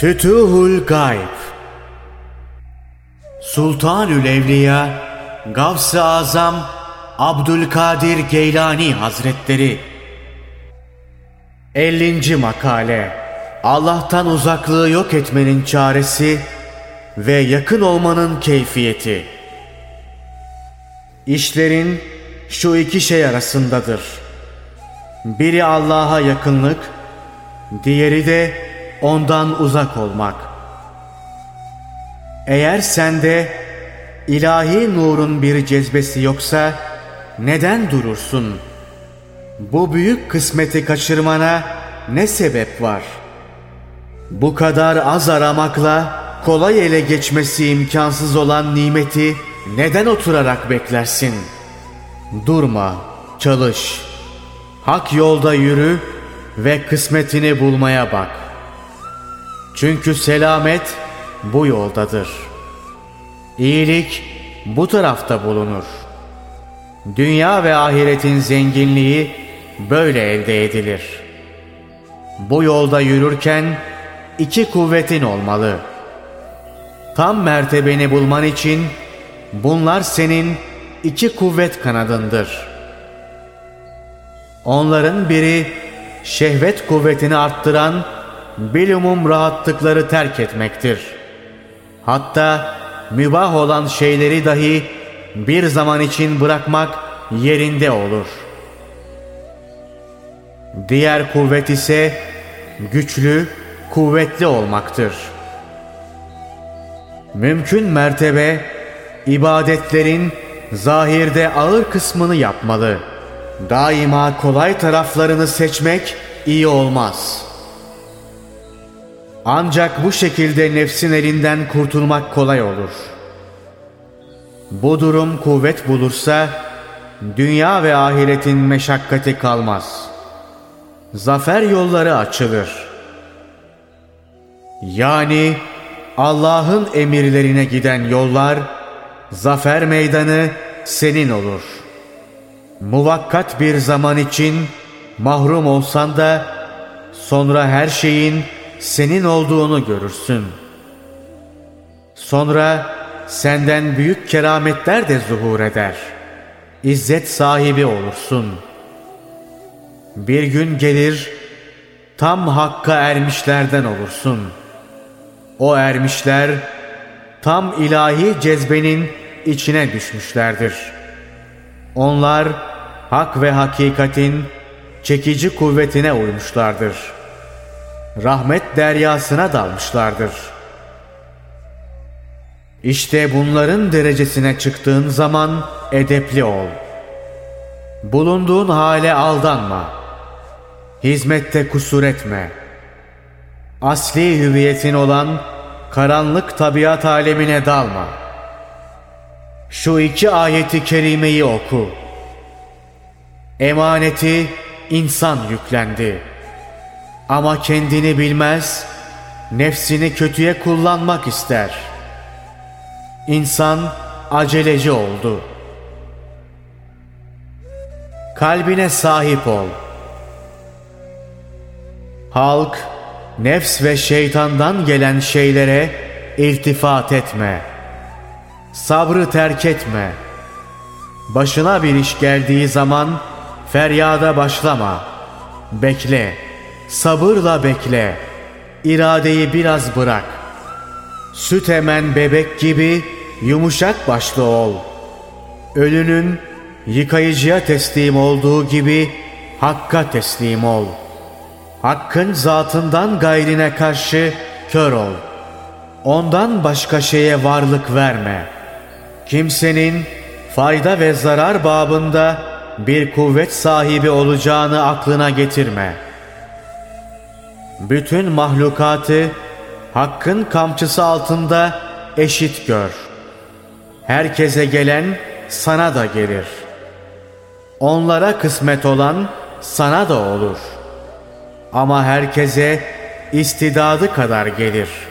Fütuhul Gayb Sultanül Evliya Gavs-ı Azam Abdülkadir Geylani Hazretleri 50. Makale Allah'tan uzaklığı yok etmenin çaresi ve yakın olmanın keyfiyeti İşlerin şu iki şey arasındadır. Biri Allah'a yakınlık, diğeri de ondan uzak olmak. Eğer sende ilahi nurun bir cezbesi yoksa neden durursun? Bu büyük kısmeti kaçırmana ne sebep var? Bu kadar az aramakla kolay ele geçmesi imkansız olan nimeti neden oturarak beklersin? Durma, çalış. Hak yolda yürü ve kısmetini bulmaya bak. Çünkü selamet bu yoldadır. İyilik bu tarafta bulunur. Dünya ve ahiretin zenginliği böyle elde edilir. Bu yolda yürürken iki kuvvetin olmalı. Tam mertebeni bulman için bunlar senin iki kuvvet kanadındır. Onların biri şehvet kuvvetini arttıran bilumum rahatlıkları terk etmektir. Hatta mübah olan şeyleri dahi bir zaman için bırakmak yerinde olur. Diğer kuvvet ise güçlü, kuvvetli olmaktır. Mümkün mertebe ibadetlerin zahirde ağır kısmını yapmalı. Daima kolay taraflarını seçmek iyi olmaz. Ancak bu şekilde nefsin elinden kurtulmak kolay olur. Bu durum kuvvet bulursa dünya ve ahiretin meşakkati kalmaz. Zafer yolları açılır. Yani Allah'ın emirlerine giden yollar zafer meydanı senin olur. Muvakkat bir zaman için mahrum olsan da sonra her şeyin senin olduğunu görürsün. Sonra senden büyük kerametler de zuhur eder. İzzet sahibi olursun. Bir gün gelir tam hakka ermişlerden olursun. O ermişler tam ilahi cezbenin içine düşmüşlerdir. Onlar hak ve hakikatin çekici kuvvetine uymuşlardır. Rahmet deryasına dalmışlardır. İşte bunların derecesine çıktığın zaman edepli ol. Bulunduğun hale aldanma. Hizmette kusur etme. Asli hüviyetin olan karanlık tabiat alemine dalma. Şu iki ayeti kerimeyi oku. Emaneti insan yüklendi. Ama kendini bilmez, nefsini kötüye kullanmak ister. İnsan aceleci oldu. Kalbine sahip ol. Halk, nefs ve şeytandan gelen şeylere iltifat etme. Sabrı terk etme. Başına bir iş geldiği zaman feryada başlama. Bekle. Sabırla bekle. İradeyi biraz bırak. Süt emen bebek gibi yumuşak başlı ol. Ölünün yıkayıcıya teslim olduğu gibi Hakk'a teslim ol. Hakkın zatından gayrine karşı kör ol. Ondan başka şeye varlık verme. Kimsenin fayda ve zarar babında bir kuvvet sahibi olacağını aklına getirme. Bütün mahlukatı Hakkın kamçısı altında eşit gör. Herkese gelen sana da gelir. Onlara kısmet olan sana da olur. Ama herkese istidadı kadar gelir.''